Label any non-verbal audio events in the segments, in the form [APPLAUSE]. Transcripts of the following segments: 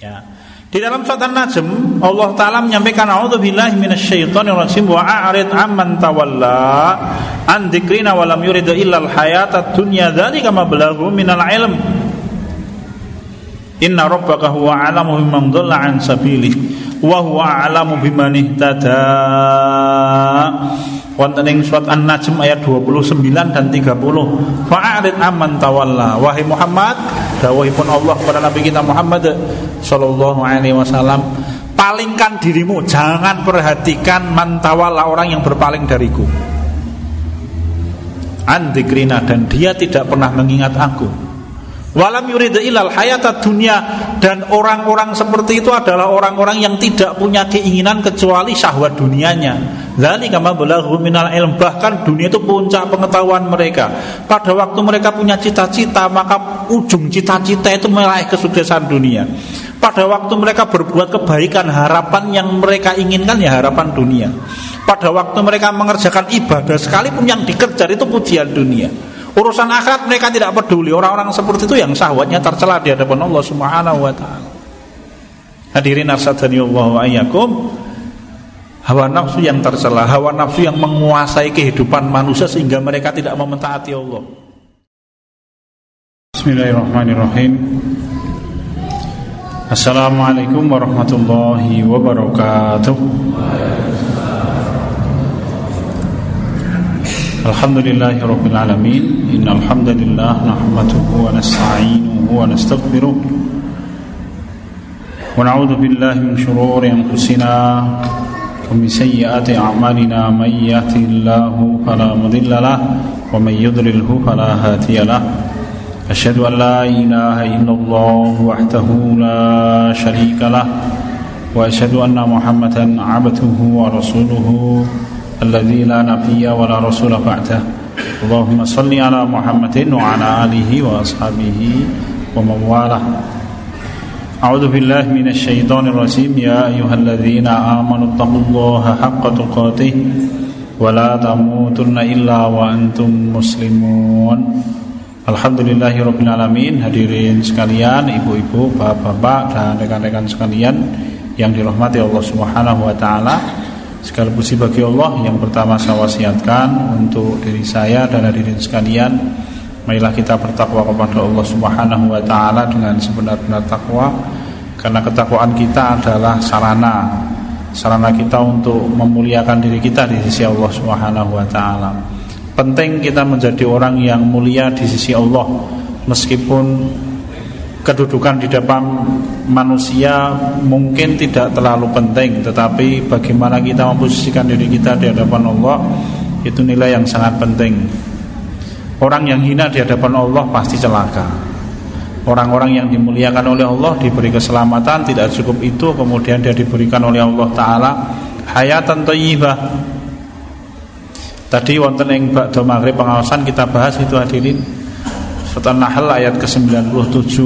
Ya. Di dalam surat An-Najm Allah taala menyampaikan a'udzubillahi minasyaitonirrajim wa a'rid amman tawalla an dzikrina wa lam yurid illa al-hayatad dunya dzalika mablaghu minal ilm Inna rabbaka huwa a'lamu biman dhalla an sabilih wa huwa a'lamu biman ihtada wonten ing surat An-Najm ayat 29 dan 30. Fa'arid amman tawalla. Wahai Muhammad, dawuhipun Allah kepada Nabi kita Muhammad sallallahu alaihi wasallam, palingkan dirimu, jangan perhatikan mantawalla orang yang berpaling dariku. Andikrina dan dia tidak pernah mengingat aku. Walam yurid ilal hayata dunia dan orang-orang seperti itu adalah orang-orang yang tidak punya keinginan kecuali syahwat dunianya. Lalu kama belaghu minal ilm bahkan dunia itu puncak pengetahuan mereka. Pada waktu mereka punya cita-cita maka ujung cita-cita itu meraih kesuksesan dunia. Pada waktu mereka berbuat kebaikan harapan yang mereka inginkan ya harapan dunia. Pada waktu mereka mengerjakan ibadah sekalipun yang dikejar itu pujian dunia. Urusan akhirat mereka tidak peduli. Orang-orang seperti itu yang syahwatnya tercela di hadapan Allah Subhanahu wa taala. Hadirin arsadani Allah wa ayyakum hawa nafsu yang tercela, hawa nafsu yang menguasai kehidupan manusia sehingga mereka tidak mau mentaati Allah. Bismillahirrahmanirrahim. Assalamualaikum warahmatullahi wabarakatuh. الحمد لله رب العالمين. إن الحمد لله نحمده ونستعينه ونستغفره ونعوذ بالله من شرور أنفسنا ومن سيئات أعمالنا. من يهده الله فلا مضل له ومن يضلله فلا هادي له. أشهد أن لا إله إلا الله وحده لا شريك له وأشهد أن محمدا عبده ورسوله. الذي لا نبي ولا رسول بعده اللهم صل على محمد وعلى آله وأصحابه ومن والاه أعوذ بالله من الشيطان الرجيم يا أيها الذين آمنوا اتقوا الله حق تقاته ولا تموتن إلا وأنتم مسلمون Alhamdulillahirrabbilalamin Hadirin sekalian, ibu-ibu, bapak-bapak dan rekan-rekan sekalian Yang dirahmati Allah subhanahu wa ta'ala Segala puji bagi Allah Yang pertama saya wasiatkan Untuk diri saya dan hadirin sekalian Marilah kita bertakwa kepada Allah Subhanahu wa taala dengan sebenar-benar takwa karena ketakwaan kita adalah sarana sarana kita untuk memuliakan diri kita di sisi Allah Subhanahu wa taala. Penting kita menjadi orang yang mulia di sisi Allah meskipun kedudukan di depan manusia mungkin tidak terlalu penting tetapi bagaimana kita memposisikan diri kita di hadapan Allah itu nilai yang sangat penting. Orang yang hina di hadapan Allah pasti celaka. Orang-orang yang dimuliakan oleh Allah diberi keselamatan tidak cukup itu kemudian dia diberikan oleh Allah taala hayatan thayyibah. Tadi wonten ing ba'da maghrib pengawasan kita bahas itu hadirin. Surat An-Nahl ayat ke-97.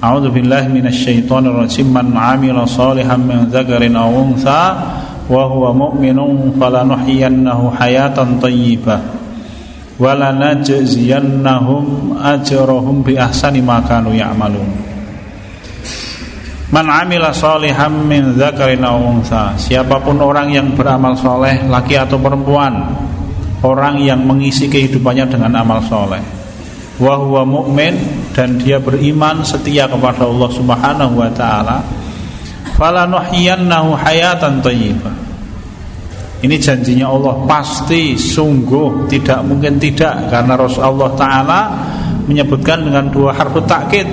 A'udzu billahi minasyaitonir rajim. Man 'amila shalihan min dzakarin aw untha wa huwa mu'minun falanuhyiyannahu hayatan thayyibah walanajziyannahum ajrahum bi ahsani ma kanu ya'malun. Man amila salihan min dzakarin aw untha siapa pun orang yang beramal soleh laki atau perempuan orang yang mengisi kehidupannya dengan amal soleh wa huwa mu'min dan dia beriman setia kepada Allah Subhanahu wa taala falanuhyiyannahu hayatan thayyibah ini janjinya Allah pasti sungguh tidak mungkin tidak karena Rasulullah taala menyebutkan dengan dua harfu takkid.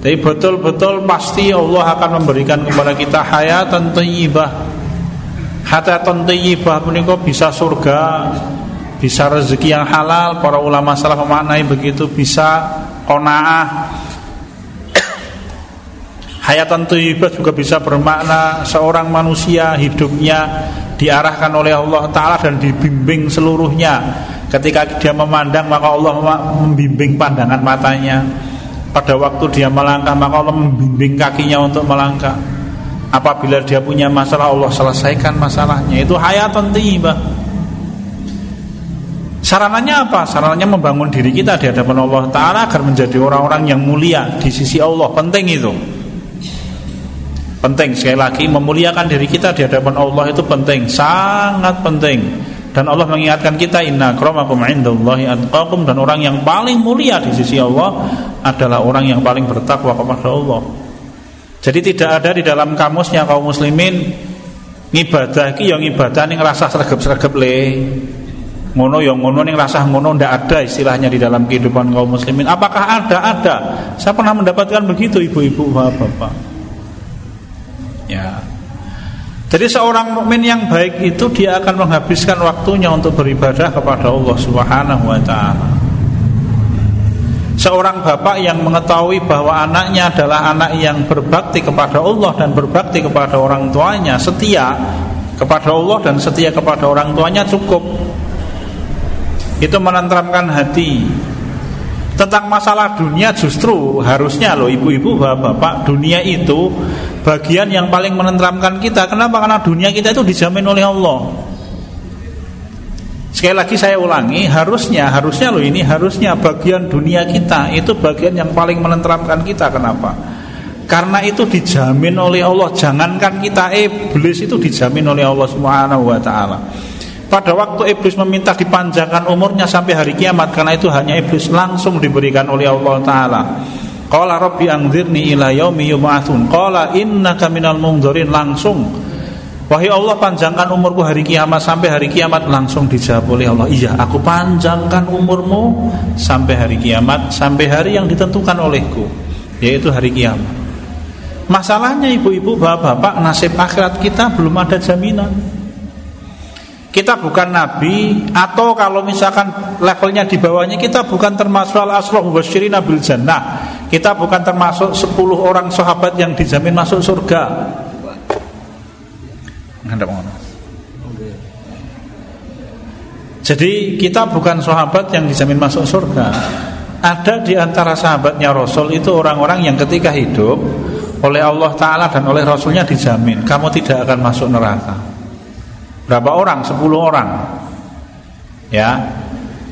Tapi betul-betul pasti Allah akan memberikan kepada kita hayatan thayyibah. Hayatan thayyibah menika bisa surga, bisa rezeki yang halal, para ulama salah memaknai begitu, bisa qanaah, [COUGHS] Hayatan thayyibah juga bisa bermakna seorang manusia hidupnya diarahkan oleh Allah taala dan dibimbing seluruhnya. Ketika dia memandang maka Allah membimbing pandangan matanya. Pada waktu dia melangkah maka Allah membimbing kakinya untuk melangkah. Apabila dia punya masalah Allah selesaikan masalahnya. Itu hayatan thayyibah. Sarananya apa? Sarananya membangun diri kita di hadapan Allah Ta'ala Agar menjadi orang-orang yang mulia di sisi Allah. Penting itu. Penting. Sekali lagi Memuliakan diri kita di hadapan Allah itu penting. Sangat penting. Dan Allah mengingatkan kita Inna kromakum indallahi anqakum Dan orang yang paling mulia di sisi Allah Adalah orang yang paling bertakwa kepada Allah. Jadi tidak ada di dalam kamusnya kaum muslimin Ngibadah ki yang ibadah ini ngerasa sergap-sergap le ngono yang ngono ning rasah ngono ndak ada istilahnya di dalam kehidupan kaum muslimin. Apakah ada? Ada. Saya pernah mendapatkan begitu ibu-ibu bapak-bapak. Ya. Jadi seorang mukmin yang baik itu dia akan menghabiskan waktunya untuk beribadah kepada Allah Subhanahu wa taala. Seorang bapak yang mengetahui bahwa anaknya adalah anak yang berbakti kepada Allah dan berbakti kepada orang tuanya, setia kepada Allah dan setia kepada orang tuanya cukup itu menenteramkan hati. Tentang masalah dunia justru harusnya loh ibu-ibu bapak-bapak dunia itu bagian yang paling menenteramkan kita. Kenapa? Karena dunia kita itu dijamin oleh Allah. Sekali lagi saya ulangi harusnya harusnya loh ini harusnya bagian dunia kita itu bagian yang paling menenteramkan kita. Kenapa? Karena itu dijamin oleh Allah. Jangankan kita iblis itu dijamin oleh Allah Subhanahu wa taala pada waktu iblis meminta dipanjangkan umurnya sampai hari kiamat Karena itu hanya iblis langsung diberikan oleh Allah Ta'ala. Qala rabbi anzirni ila yaumi yub'atsun Qala innaka minal mungdhirin langsung. Wahai Allah panjangkan umurku hari kiamat sampai hari kiamat langsung dijawab oleh Allah. Iya aku panjangkan umurmu sampai hari kiamat Sampai hari yang ditentukan olehku Yaitu hari kiamat. Masalahnya ibu-ibu bapak-bapak nasib akhirat kita belum ada jaminan kita bukan nabi atau kalau misalkan levelnya di bawahnya kita bukan termasuk al asrah mubasyirin bil jannah. Kita bukan termasuk 10 orang sahabat yang dijamin masuk surga. Jadi kita bukan sahabat yang dijamin masuk surga. Ada di antara sahabatnya Rasul itu orang-orang yang ketika hidup oleh Allah Ta'ala dan oleh Rasulnya dijamin Kamu tidak akan masuk neraka Berapa orang? Sepuluh orang. Ya.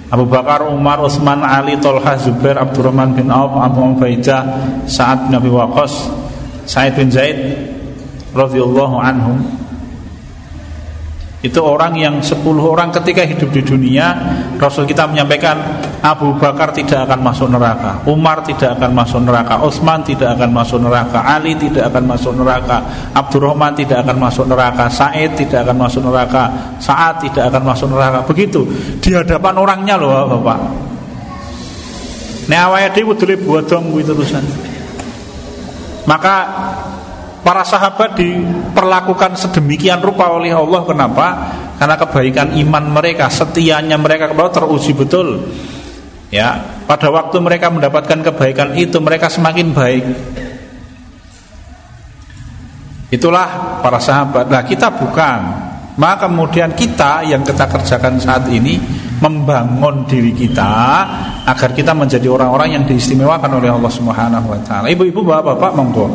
Abu Bakar, Umar, Utsman, Ali, Tolha, Zubair, Abdurrahman bin Auf, Abu Ubaidah, Sa'ad bin Abi Waqqas, Sa'id bin Zaid radhiyallahu anhum itu orang yang 10 orang ketika hidup di dunia Rasul kita menyampaikan Abu Bakar tidak akan masuk neraka Umar tidak akan masuk neraka Utsman tidak akan masuk neraka Ali tidak akan masuk neraka Abdurrahman tidak akan masuk neraka Said tidak akan masuk neraka Sa'ad tidak akan masuk neraka. Begitu di hadapan orangnya loh Bapak. Nek awake dhewe buat dong terusan Maka Para sahabat diperlakukan sedemikian rupa oleh Allah Kenapa? Karena kebaikan iman mereka Setianya mereka kepada teruji betul Ya, pada waktu mereka mendapatkan kebaikan itu mereka semakin baik. Itulah para sahabat. Nah, kita bukan. Maka kemudian kita yang kita kerjakan saat ini membangun diri kita agar kita menjadi orang-orang yang diistimewakan oleh Allah Subhanahu wa taala. Ibu-ibu, bapak-bapak, monggo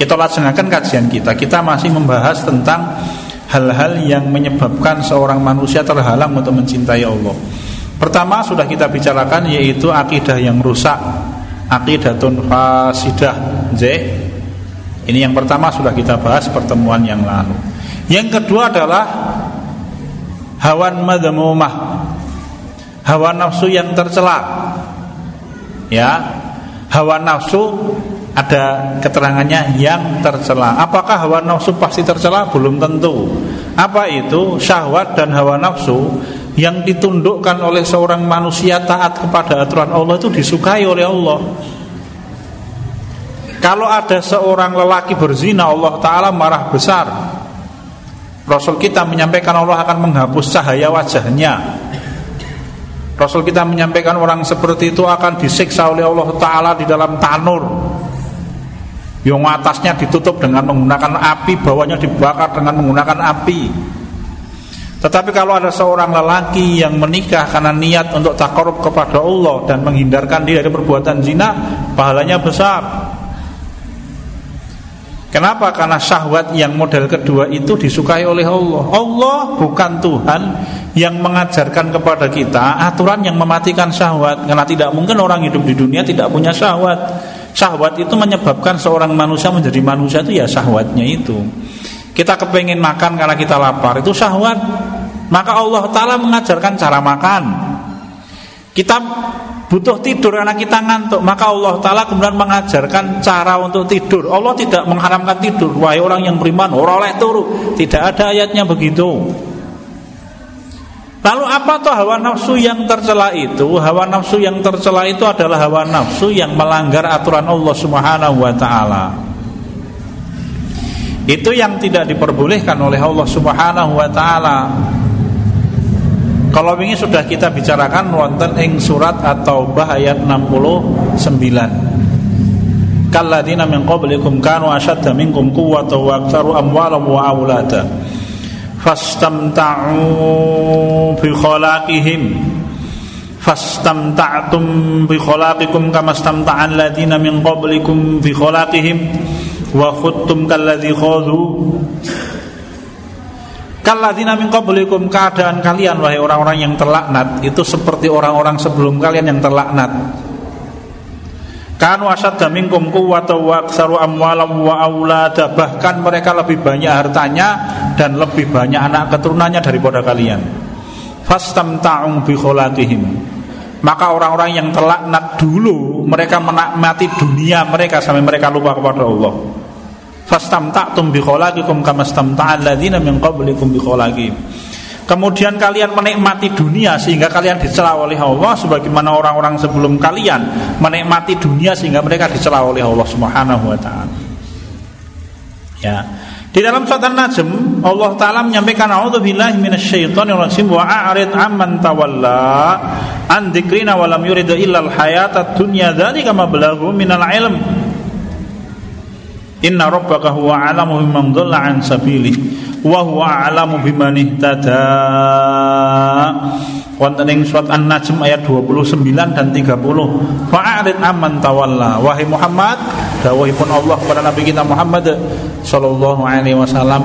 kita laksanakan kajian kita. Kita masih membahas tentang hal-hal yang menyebabkan seorang manusia terhalang untuk mencintai Allah. Pertama sudah kita bicarakan yaitu akidah yang rusak, akidatun fasidah. Z. Ini yang pertama sudah kita bahas pertemuan yang lalu. Yang kedua adalah hawan madmumah. Hawa nafsu yang tercela. Ya. Hawa nafsu ada keterangannya yang tercela. Apakah hawa nafsu pasti tercela? Belum tentu. Apa itu? Syahwat dan hawa nafsu yang ditundukkan oleh seorang manusia taat kepada aturan Allah itu disukai oleh Allah. Kalau ada seorang lelaki berzina Allah Ta'ala marah besar Rasul kita menyampaikan Allah akan menghapus cahaya wajahnya Rasul kita menyampaikan orang seperti itu akan disiksa oleh Allah Ta'ala di dalam tanur yang atasnya ditutup dengan menggunakan api bawahnya dibakar dengan menggunakan api tetapi kalau ada seorang lelaki yang menikah karena niat untuk takarub kepada Allah dan menghindarkan diri dari perbuatan zina, pahalanya besar. Kenapa? Karena syahwat yang model kedua itu disukai oleh Allah. Allah bukan Tuhan yang mengajarkan kepada kita aturan yang mematikan syahwat. Karena tidak mungkin orang hidup di dunia tidak punya syahwat. Syahwat itu menyebabkan seorang manusia menjadi manusia itu ya syahwatnya itu. Kita kepengen makan karena kita lapar itu syahwat. Maka Allah Ta'ala mengajarkan cara makan. Kita butuh tidur karena kita ngantuk. Maka Allah Ta'ala kemudian mengajarkan cara untuk tidur. Allah tidak mengharamkan tidur. Wahai orang yang beriman orang oleh turu. Tidak ada ayatnya begitu Lalu apa tuh hawa nafsu yang tercela itu? Hawa nafsu yang tercela itu adalah hawa nafsu yang melanggar aturan Allah Subhanahu wa taala. Itu yang tidak diperbolehkan oleh Allah Subhanahu wa taala. Kalau ini sudah kita bicarakan wonten ing surat At-Taubah ayat 69. Kalladina min qablikum kanu ashadda minkum quwwatan wa aktsaru amwalan wa aulada fastamta'u bi khalaqihim fastamta'tum bi khalaqikum kama istamta'a alladziina min qablikum bi khalaqihim wa khuttum kalladzi khadhu Kalladzina min qablikum keadaan kalian wahai orang-orang yang terlaknat itu seperti orang-orang sebelum kalian yang terlaknat Kanu asadda minkum quwwata wa aktsaru amwalam wa aulada bahkan mereka lebih banyak hartanya dan lebih banyak anak keturunannya daripada kalian. Fastamta'u bi khalaqihim. Maka orang-orang yang terlaknat dulu mereka menikmati dunia mereka sampai mereka lupa kepada Allah. Fastamta'tum bi khalaqikum kama stamta'a alladziina min qablikum bi khalaqihim. Kemudian kalian menikmati dunia sehingga kalian dicela oleh Allah sebagaimana orang-orang sebelum kalian menikmati dunia sehingga mereka dicela oleh Allah Subhanahu wa taala. Ya. Di dalam surat An-Najm Allah taala menyampaikan a'udzubillahi minasyaitonir rajim wa a'rid amman tawalla an dzikrina wa lam yurid illal hayatad dunya dzalika mablaghu minal ilm. Inna rabbaka huwa alamu biman dhalla an sabilihi wa huwa a'lamu biman ihtada. Wonten ing surat An-Najm ayat 29 dan 30 fa'arid amman tawalla. Wahai Muhammad dawuhipun Allah kepada Nabi kita Muhammad sallallahu alaihi wasallam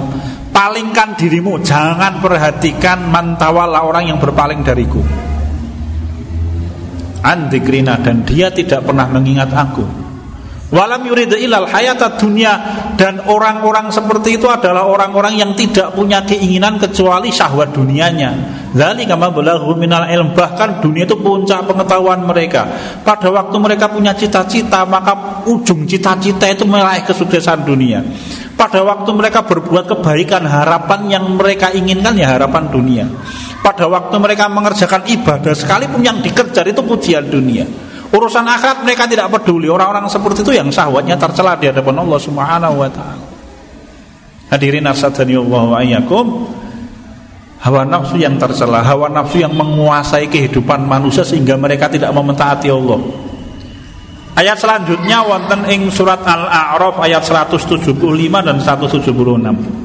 palingkan dirimu jangan perhatikan mantawala orang yang berpaling dariku. Andikrina dan dia tidak pernah mengingat aku Walam yuridu ilal hayata dunia dan orang-orang seperti itu adalah orang-orang yang tidak punya keinginan kecuali syahwat dunianya. Lalu kama belaghu minal ilm bahkan dunia itu puncak pengetahuan mereka. Pada waktu mereka punya cita-cita maka ujung cita-cita itu meraih kesuksesan dunia. Pada waktu mereka berbuat kebaikan harapan yang mereka inginkan ya harapan dunia. Pada waktu mereka mengerjakan ibadah sekalipun yang dikejar itu pujian dunia. Urusan akhirat mereka tidak peduli. Orang-orang seperti itu yang syahwatnya tercela di hadapan Allah Subhanahu wa taala. Hadirin arsadani Allah wa ayyakum. Hawa nafsu yang tercela, hawa nafsu yang menguasai kehidupan manusia sehingga mereka tidak mementaati Allah. Ayat selanjutnya wonten ing surat Al-A'raf ayat 175 dan 176.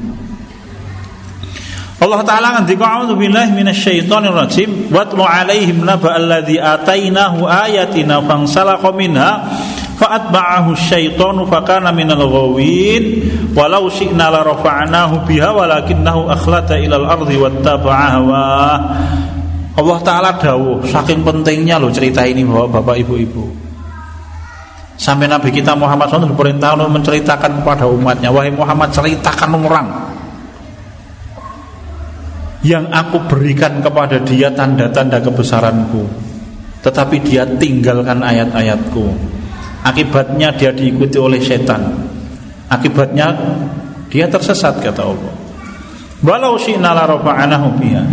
Allah Ta'ala ngendika a'udzu billahi minasyaitonir rajim. Watlu alaihim naba alladzi atainahu ayatina fansalakha minha fa'atba'ahu syaitanu fakana minal ghawin walau syi'na la rafa'nahu biha walakinnahu akhlata ilal ardi wattaba'a hawa. Allah Ta'ala dawuh saking pentingnya loh cerita ini bapak ibu-ibu. Sampai Nabi kita Muhammad SAW diperintah menceritakan kepada umatnya. Wahai Muhammad ceritakan orang yang aku berikan kepada dia tanda-tanda kebesaranku. Tetapi dia tinggalkan ayat-ayatku. Akibatnya dia diikuti oleh setan. Akibatnya dia tersesat kata Allah. Walau syi'na la rafa'anahu biha.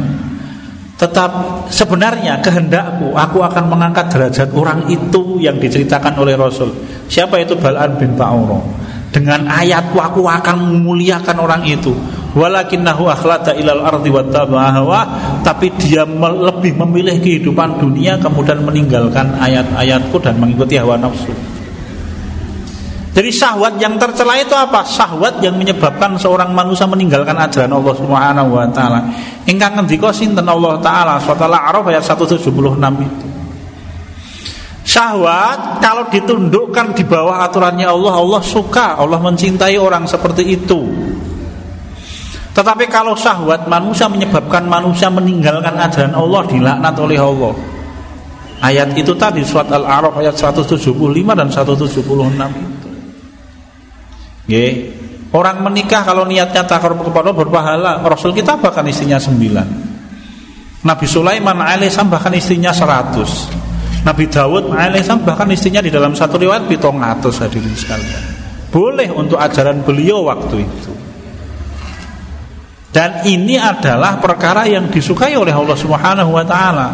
Tetap sebenarnya kehendakku aku akan mengangkat derajat orang itu yang diceritakan oleh Rasul. Siapa itu Bal'an bin Ba'uro dengan ayatku aku akan memuliakan orang itu walakinnahu akhlata ilal ardi wattaba'a tapi dia lebih memilih kehidupan dunia kemudian meninggalkan ayat-ayatku dan mengikuti hawa nafsu jadi syahwat yang tercela itu apa? Syahwat yang menyebabkan seorang manusia meninggalkan ajaran Allah Subhanahu wa taala. Ingkang ngendika sinten Allah taala surat Al-A'raf ayat 176 itu. Syahwat kalau ditundukkan di bawah aturannya Allah, Allah suka, Allah mencintai orang seperti itu. Tetapi kalau syahwat manusia menyebabkan manusia meninggalkan ajaran Allah dilaknat oleh Allah. Ayat itu tadi surat Al-A'raf ayat 175 dan 176 itu. Ye. Orang menikah kalau niatnya takar kepada berpahala Rasul kita bahkan istrinya sembilan Nabi Sulaiman alaihissalam bahkan istrinya seratus Nabi Dawud alaihissalam bahkan istrinya di dalam satu riwayat pitong atus hadirin sekalian Boleh untuk ajaran beliau waktu itu dan ini adalah perkara yang disukai oleh Allah Subhanahu wa taala.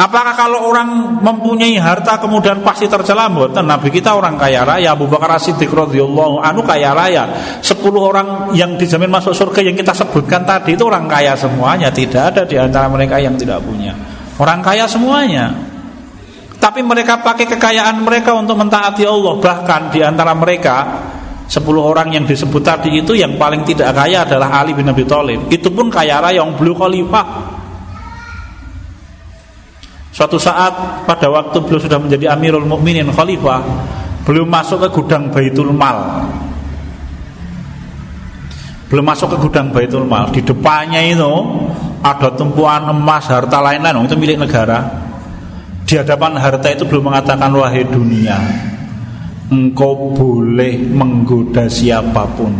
Apakah kalau orang mempunyai harta kemudian pasti tercela? Bukan Nabi kita orang kaya raya, Abu Bakar Siddiq radhiyallahu anu kaya raya. Sepuluh orang yang dijamin masuk surga yang kita sebutkan tadi itu orang kaya semuanya, tidak ada di antara mereka yang tidak punya. Orang kaya semuanya. Tapi mereka pakai kekayaan mereka untuk mentaati Allah, bahkan di antara mereka Sepuluh orang yang disebut tadi itu yang paling tidak kaya adalah Ali bin Abi Thalib. Itu pun kaya raya yang belum khalifah. Suatu saat pada waktu beliau sudah menjadi Amirul Mukminin khalifah, belum masuk ke gudang Baitul Mal. Belum masuk ke gudang Baitul Mal. Di depannya itu ada tumpuan emas, harta lain-lain, itu milik negara. Di hadapan harta itu belum mengatakan wahai dunia, Engkau boleh menggoda siapa pun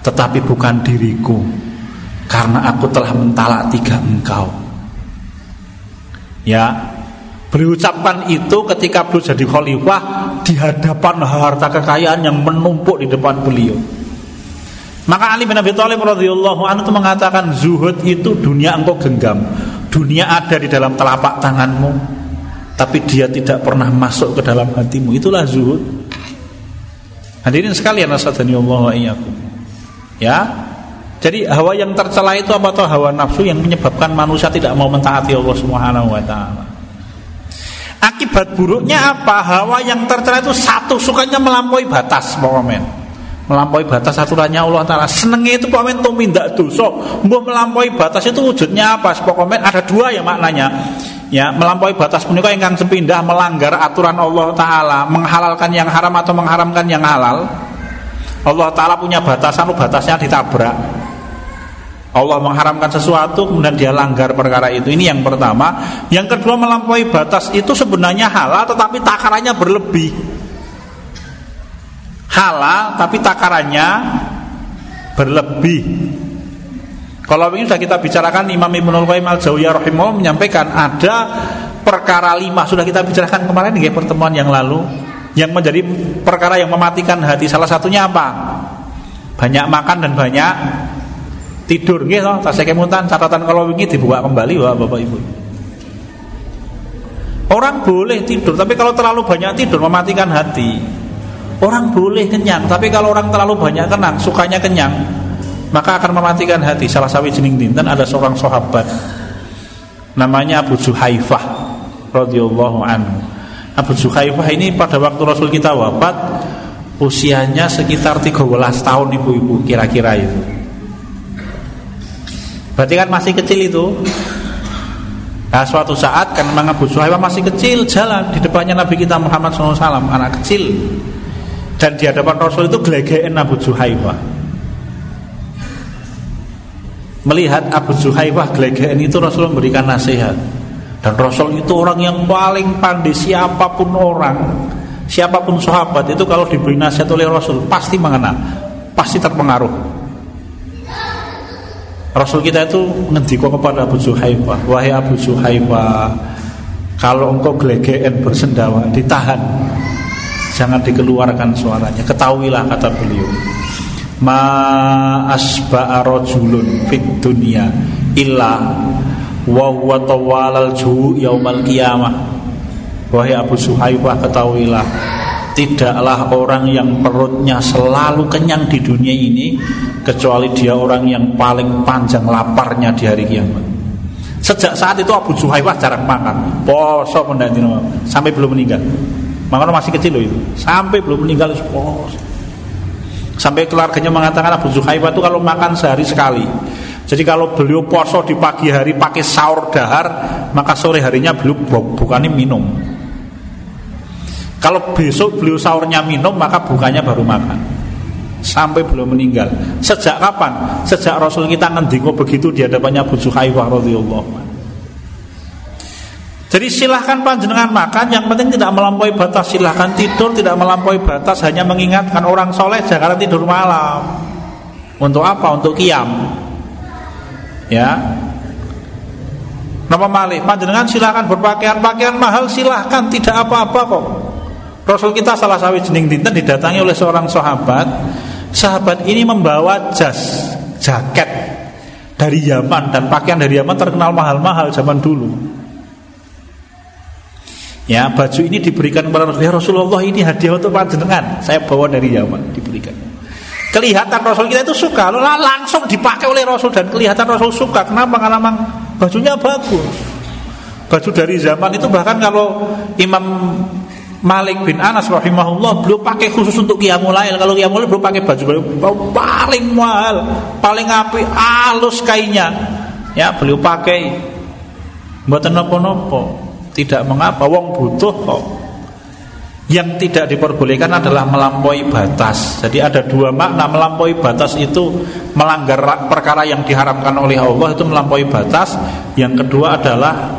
Tetapi bukan diriku Karena aku telah mentalak tiga engkau Ya Beliau ucapkan itu ketika beliau jadi khalifah Di hadapan harta kekayaan yang menumpuk di depan beliau Maka Ali bin Abi Thalib radhiyallahu anhu itu mengatakan zuhud itu dunia engkau genggam. Dunia ada di dalam telapak tanganmu, tapi dia tidak pernah masuk ke dalam hatimu. Itulah zuhud. Hadirin sekalian asadani Allah wa. Ya. Jadi hawa yang tercela itu apa tuh hawa nafsu yang menyebabkan manusia tidak mau mentaati Allah Subhanahu wa taala. Akibat buruknya apa? Hawa yang tercela itu satu sukanya melampaui batas, pokoknya. Melampaui batas aturannya Allah taala. Senengnya itu pokoknya tumindak dosa. Mbah melampaui batas itu wujudnya apa? Pokoknya ada dua ya maknanya ya melampaui batas punika ingkang sepindah melanggar aturan Allah taala menghalalkan yang haram atau mengharamkan yang halal Allah taala punya batasan batasnya ditabrak. Allah mengharamkan sesuatu kemudian dia langgar perkara itu. Ini yang pertama. Yang kedua melampaui batas itu sebenarnya halal tetapi takarannya berlebih. Halal tapi takarannya berlebih kalau ini sudah kita bicarakan Imam Ibnul Qayyim Al-Jauziyah rahimahullah menyampaikan ada perkara lima sudah kita bicarakan kemarin di pertemuan yang lalu yang menjadi perkara yang mematikan hati salah satunya apa? Banyak makan dan banyak tidur toh tasih kemutan catatan kalau ini dibuka kembali wah Bapak Ibu. Orang boleh tidur tapi kalau terlalu banyak tidur mematikan hati. Orang boleh kenyang tapi kalau orang terlalu banyak kenang sukanya kenyang maka akan mematikan hati salah satu jening dinten ada seorang sahabat. Namanya Abu Zuhaifah radhiyallahu anhu. Abu Zuhaifah ini pada waktu Rasul kita wafat usianya sekitar 13 tahun ibu-ibu kira-kira itu. Berarti kan masih kecil itu. Nah, suatu saat kan memang Abu Zuhaifah masih kecil jalan di depannya Nabi kita Muhammad SAW anak kecil. Dan di hadapan Rasul itu gelegein Abu Zuhaifah melihat Abu Zuhaifah gelegean itu Rasul memberikan nasihat. Dan Rasul itu orang yang paling pandai siapa pun orang siapa pun sahabat itu kalau diberi nasihat oleh Rasul pasti mengenal pasti terpengaruh. Rasul kita itu ngendiko kepada Abu Zuhaifah wahai Abu Zuhaifah kalau engkau gelegean bersendawa ditahan. Jangan dikeluarkan suaranya. Ketahuilah kata beliau ma asba'a rajulun fid dunya illa wa huwa tawalal yaumal qiyamah. Wahai Abu Suhaibah ketahuilah tidaklah orang yang perutnya selalu kenyang di dunia ini kecuali dia orang yang paling panjang laparnya di hari kiamat. Sejak saat itu Abu Suhaibah jarang makan. Poso sampai belum meninggal. Makanya masih kecil loh itu. Sampai belum meninggal poso Sampai keluarganya mengatakan Abu Zuhaifah itu kalau makan sehari sekali. Jadi kalau beliau poso di pagi hari pakai sahur dahar, maka sore harinya beliau bukannya minum. Kalau besok beliau sahurnya minum, maka bukannya baru makan. sampai belum meninggal. Sejak kapan? Sejak Rasul kita ngendiko begitu di hadapannya Abu Suhaibah radhiyallahu jadi silahkan panjenengan makan Yang penting tidak melampaui batas. Silahkan tidur tidak melampaui batas Hanya mengingatkan orang soleh jangan tidur malam. Untuk apa? Untuk kiam. Ya. Nama malih? Panjenengan silahkan berpakaian. Pakaian mahal silahkan Tidak apa-apa kok. Rasul kita salah sawi jening dinten didatangi oleh seorang sahabat. Sahabat ini membawa jas Jaket Dari Yaman. Dan pakaian dari Yaman terkenal mahal-mahal zaman dulu Ya, baju ini diberikan kepada Rasulullah. Ya Rasulullah ini hadiah untuk panjenengan. Saya bawa dari Yaman diberikan. Kelihatan Rasul kita itu suka, langsung dipakai oleh Rasul dan kelihatan Rasul suka. Kenapa? Karena memang bajunya bagus. Baju dari zaman itu bahkan kalau Imam Malik bin Anas rahimahullah belum pakai khusus untuk qiyamul. Kalau qiyamul belum pakai baju, baju paling mahal, paling api, halus kainnya. Ya, beliau pakai buat nopo-nopo. Tidak mengapa wong butuh kok. Yang tidak diperbolehkan adalah melampaui batas. Jadi ada dua makna melampaui batas itu melanggar perkara yang diharamkan oleh Allah itu melampaui batas. Yang kedua adalah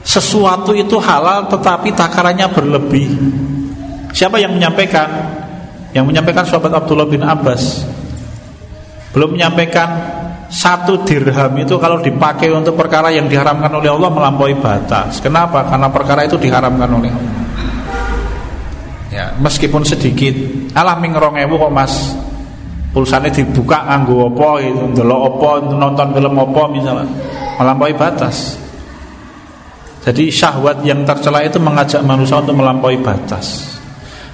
sesuatu itu halal tetapi takarannya berlebih. Siapa yang menyampaikan? Yang menyampaikan sahabat Abdullah bin Abbas. Belum menyampaikan satu dirham itu kalau dipakai untuk perkara yang diharamkan oleh Allah melampaui batas. Kenapa? Karena perkara itu diharamkan oleh Allah. Ya, meskipun sedikit. Alah ming kok Mas. Pulsanya dibuka nganggo apa itu, ndelok apa, nonton film apa misalnya. Melampaui batas. Jadi syahwat yang tercela itu mengajak manusia untuk melampaui batas.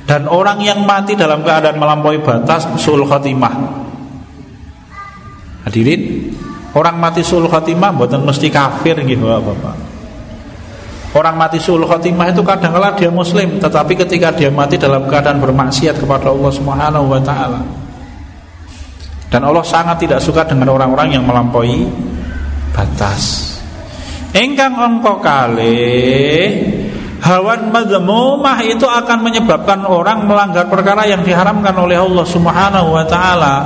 Dan orang yang mati dalam keadaan melampaui batas sul khotimah Hadirin, orang mati sul khotimah buatan mesti kafir gitu Bapak. Orang mati sul khotimah itu kadang kala dia muslim, tetapi ketika dia mati dalam keadaan bermaksiat kepada Allah Subhanahu wa taala. Dan Allah sangat tidak suka dengan orang-orang yang melampaui batas. Engkang engkau kali Hawan madzmumah itu akan menyebabkan orang melanggar perkara yang diharamkan oleh Allah Subhanahu wa taala.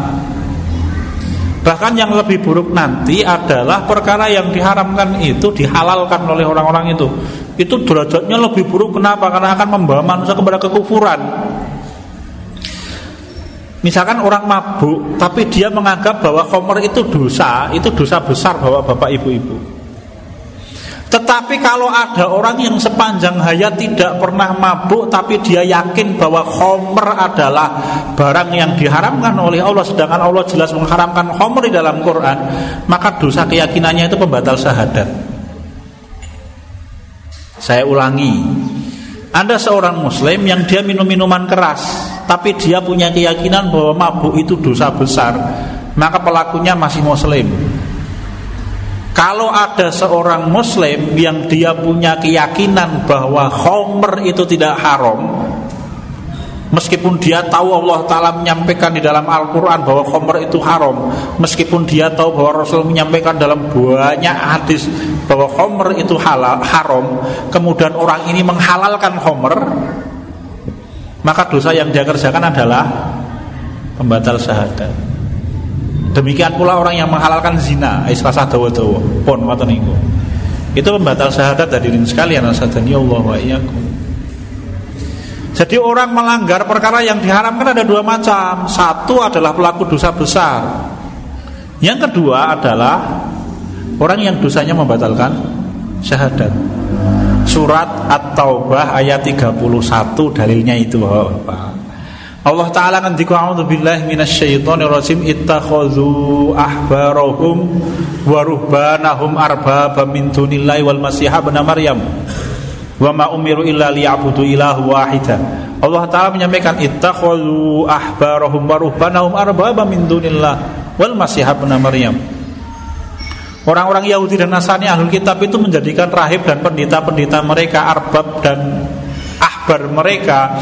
Bahkan yang lebih buruk nanti adalah perkara yang diharamkan itu dihalalkan oleh orang-orang itu. Itu derajatnya lebih buruk kenapa? Karena akan membawa manusia kepada kekufuran. Misalkan orang mabuk tapi dia menganggap bahwa khomer itu dosa, itu dosa besar bahwa bapak ibu-ibu. Tetapi kalau ada orang yang sepanjang hayat tidak pernah mabuk Tapi dia yakin bahwa khomer adalah barang yang diharamkan oleh Allah Sedangkan Allah jelas mengharamkan khomer di dalam Quran Maka dosa keyakinannya itu pembatal syahadat. Saya ulangi Anda seorang muslim yang dia minum minuman keras Tapi dia punya keyakinan bahwa mabuk itu dosa besar Maka pelakunya masih muslim kalau ada seorang muslim yang dia punya keyakinan bahwa khomer itu tidak haram Meskipun dia tahu Allah Ta'ala menyampaikan di dalam Al-Quran bahwa khomer itu haram Meskipun dia tahu bahwa Rasul menyampaikan dalam banyak hadis bahwa khomer itu halal, haram Kemudian orang ini menghalalkan khomer Maka dosa yang dia kerjakan adalah Pembatal syahadat Demikian pula orang yang menghalalkan zina, islasah dawa-dawa, pon ngoten niku. Itu pembatal syahadat hadirin sekalian asadani Allah wa iyyakum. Jadi orang melanggar perkara yang diharamkan ada dua macam. Satu adalah pelaku dosa besar. Yang kedua adalah orang yang dosanya membatalkan syahadat. Surat At-Taubah ayat 31 dalilnya itu Bapak. Allah Ta'ala ngendika a'udzu billahi minasyaitonir rajim ittakhadhu ahbarahum wa ruhbanahum arbaba min dunillahi wal masih ibn maryam. Wa ma umiru illa liya'budu ilahu wahida. Allah Ta'ala menyampaikan ittakhadhu ahbarahum wa ruhbanahum arbaba min dunillah wal masih ibn maryam. Orang-orang Yahudi dan Nasrani ahlul kitab itu menjadikan rahib dan pendeta-pendeta mereka arbab dan ahbar mereka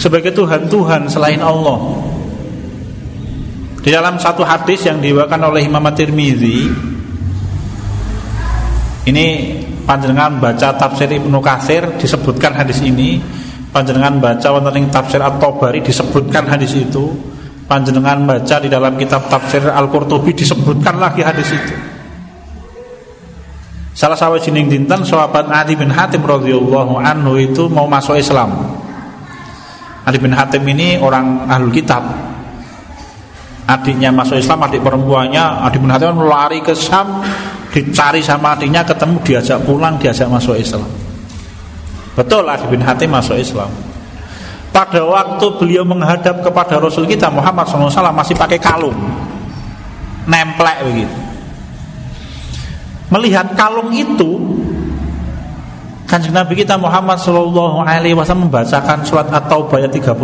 sebagai Tuhan-Tuhan selain Allah. Di dalam satu hadis yang diwakilkan oleh Imam At-Tirmizi ini panjenengan baca tafsir Ibnu Katsir disebutkan hadis ini panjenengan baca wonten ing tafsir At-Tabari disebutkan hadis itu panjenengan baca di dalam kitab tafsir Al-Qurtubi disebutkan lagi hadis itu Salah sawijining dinten sahabat Adi bin Hatim radhiyallahu anhu itu mau masuk Islam. Adi bin Hatim ini orang ahlul kitab. Adiknya masuk Islam, adik perempuannya Adi bin Hatim lari ke Syam, dicari sama adiknya, ketemu diajak pulang, diajak masuk Islam. Betul Adi bin Hatim masuk Islam. Pada waktu beliau menghadap kepada Rasul kita Muhammad SAW masih pakai kalung, nemplek begitu melihat kalung itu Kanjeng Nabi kita Muhammad Shallallahu Alaihi Wasallam membacakan surat At-Taubah ayat 31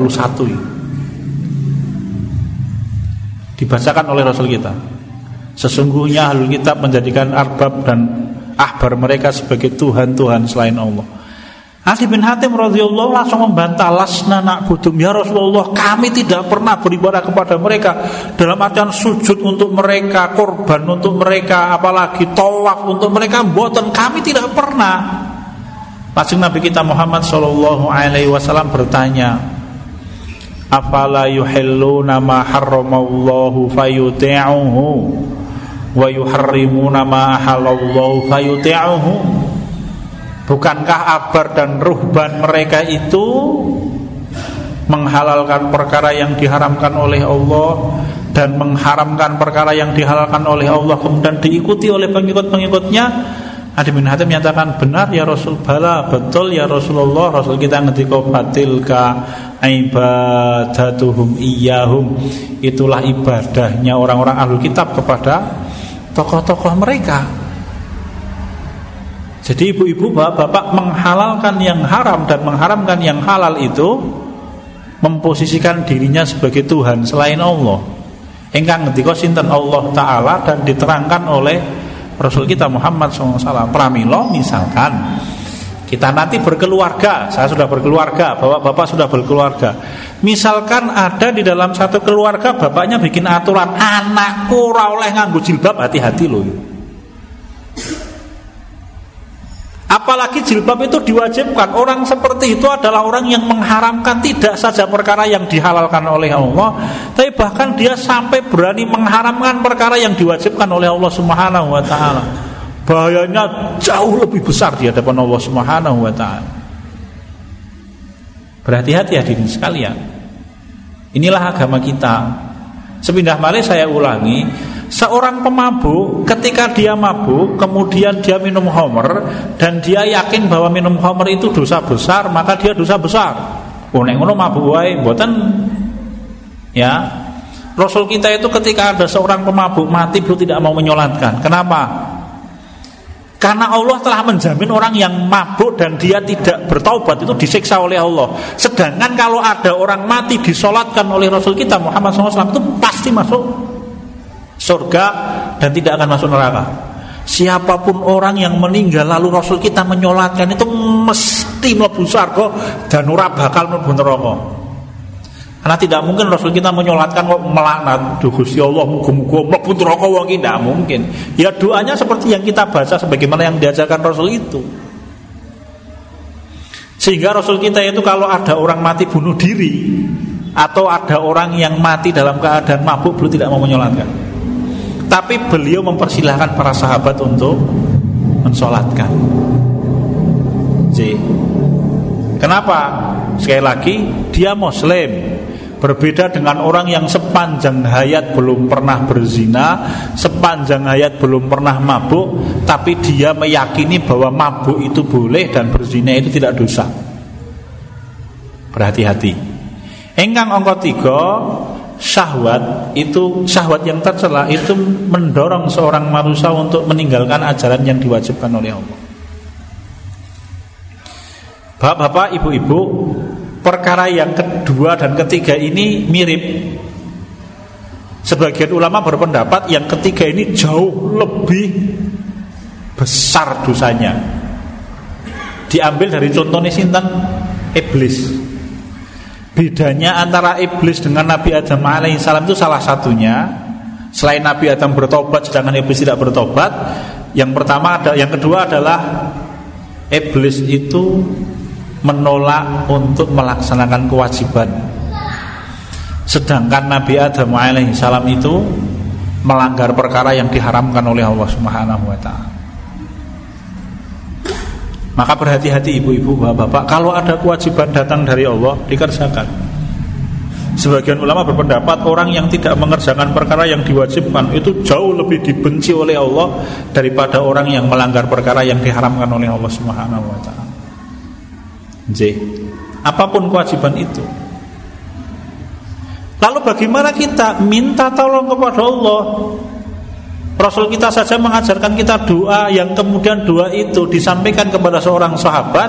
dibacakan oleh Rasul kita. Sesungguhnya ahlul kitab menjadikan arbab dan ahbar mereka sebagai Tuhan-Tuhan selain Allah. Ali bin Hatim radhiyallahu langsung membantah lasna nak budum ya Rasulullah kami tidak pernah beribadah kepada mereka dalam artian sujud untuk mereka korban untuk mereka apalagi tawaf untuk mereka buatan kami tidak pernah Pasing Nabi kita Muhammad Shallallahu Alaihi Wasallam bertanya Afala yuhilluna ma harramallahu fayuti'uhu wa yuharrimuna ma ahalallahu fayuti'uhu? Bukankah abar dan ruhban mereka itu menghalalkan perkara yang diharamkan oleh Allah dan mengharamkan perkara yang dihalalkan oleh Allah kemudian diikuti oleh pengikut-pengikutnya Adi bin Hatim menyatakan benar ya Rasul bala betul ya Rasulullah. Rasul kita ngendika fatilka ibadatuhum iyahum itulah ibadahnya orang-orang ahli kitab kepada tokoh-tokoh mereka. Jadi ibu-ibu bapak-bapak menghalalkan yang haram dan mengharamkan yang halal itu memposisikan dirinya sebagai Tuhan selain Allah. Engkang ngendika sinten Allah taala? dan diterangkan oleh Rasul kita Muhammad SAW. Pramilo misalkan kita nanti berkeluarga, saya sudah berkeluarga, bapak-bapak sudah berkeluarga. Misalkan ada di dalam satu keluarga bapaknya bikin aturan anakku oleh nganggo jilbab, hati-hati loh. Apalagi jilbab itu diwajibkan. Orang seperti itu adalah orang yang mengharamkan Tidak saja perkara yang dihalalkan oleh Allah Tapi bahkan dia sampai berani mengharamkan perkara yang diwajibkan oleh Allah Subhanahu wa Bahayanya jauh lebih besar di hadapan Allah Subhanahu wa Berhati-hati hadirin sekalian. Inilah agama kita. Sepindah malih saya ulangi Seorang pemabuk ketika dia mabuk kemudian dia minum homer dan dia yakin bahwa minum homer itu dosa besar maka dia dosa besar. Oh ngono mabuk wae mboten ya. Rasul kita itu ketika ada seorang pemabuk mati beliau tidak mau menyolatkan. Kenapa? Karena Allah telah menjamin orang yang mabuk dan dia tidak bertaubat itu disiksa oleh Allah. Sedangkan kalau ada orang mati disolatkan oleh Rasul kita Muhammad SAW itu pasti masuk surga dan tidak akan masuk neraka. Siapa pun orang yang meninggal lalu Rasul kita menyolatkan itu mesti mlebu surga dan ora bakal mlebu neraka. Karena tidak mungkin Rasul kita menyolatkan kok melaknat, Duh Gusti Allah muga-muga mlebu neraka wong tidak mungkin. Ya doanya seperti yang kita baca sebagaimana yang diajarkan Rasul itu. Sehingga Rasul kita itu kalau ada orang mati bunuh diri atau ada orang yang mati dalam keadaan mabuk beliau tidak mau menyolatkan. Tapi beliau mempersilahkan para sahabat untuk mensolatkan. J. Kenapa? Sekali lagi dia Muslim Berbeda dengan orang yang sepanjang hayat belum pernah berzina Sepanjang hayat belum pernah mabuk Tapi dia meyakini bahwa mabuk itu boleh Dan berzina itu tidak dosa Berhati-hati Engkang tiga syahwat itu syahwat yang tercela itu mendorong seorang manusia untuk meninggalkan ajaran yang diwajibkan oleh Allah. Bapak-bapak, ibu-ibu, perkara yang kedua dan ketiga ini mirip. Sebagian ulama berpendapat yang ketiga ini jauh lebih besar dosanya. Diambil dari contohnya sinten iblis. Bedanya antara iblis dengan Nabi Adam alaihissalam itu salah satunya Selain Nabi Adam bertobat sedangkan iblis tidak bertobat Yang pertama ada, yang kedua adalah Iblis itu menolak untuk melaksanakan kewajiban. Sedangkan Nabi Adam alaihissalam itu melanggar perkara yang diharamkan oleh Allah Subhanahu wa taala. Maka berhati-hati ibu-ibu, bapak-bapak. Kalau ada kewajiban datang dari Allah Dikerjakan. Sebagian ulama berpendapat orang yang tidak mengerjakan perkara yang diwajibkan Itu jauh lebih dibenci oleh Allah Daripada orang yang melanggar perkara yang diharamkan oleh Allah Subhanahu wa ta'ala. Apa pun kewajiban itu. Lalu bagaimana kita minta tolong kepada Allah Rasul kita saja mengajarkan kita doa yang kemudian doa itu disampaikan kepada seorang sahabat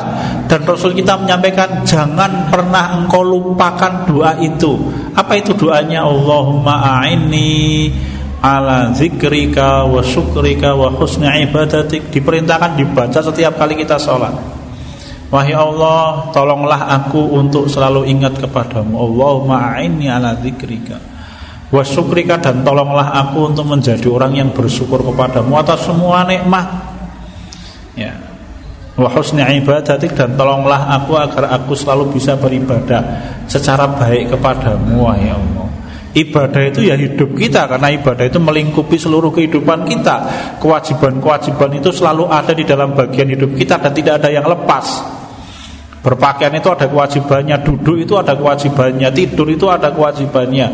dan Rasul kita menyampaikan jangan pernah engkau lupakan doa itu. Apa itu doanya? Allahumma a'inni ala zikrika wa syukrika wa husni ibadatik diperintahkan dibaca setiap kali kita sholat. Wahai Allah, tolonglah aku untuk selalu ingat kepadamu. Allahumma a'inni ala zikrika Wasyukrika dan tolonglah aku untuk menjadi orang yang bersyukur kepadamu atas semua nikmat. Ya. Wa husni ibadatik dan tolonglah aku agar aku selalu bisa beribadah secara baik kepadamu ya Allah. Ibadah itu ya hidup kita karena ibadah itu melingkupi seluruh kehidupan kita. Kewajiban-kewajiban itu selalu ada di dalam bagian hidup kita dan tidak ada yang lepas. Berpakaian itu ada kewajibannya, duduk itu ada kewajibannya, tidur itu ada kewajibannya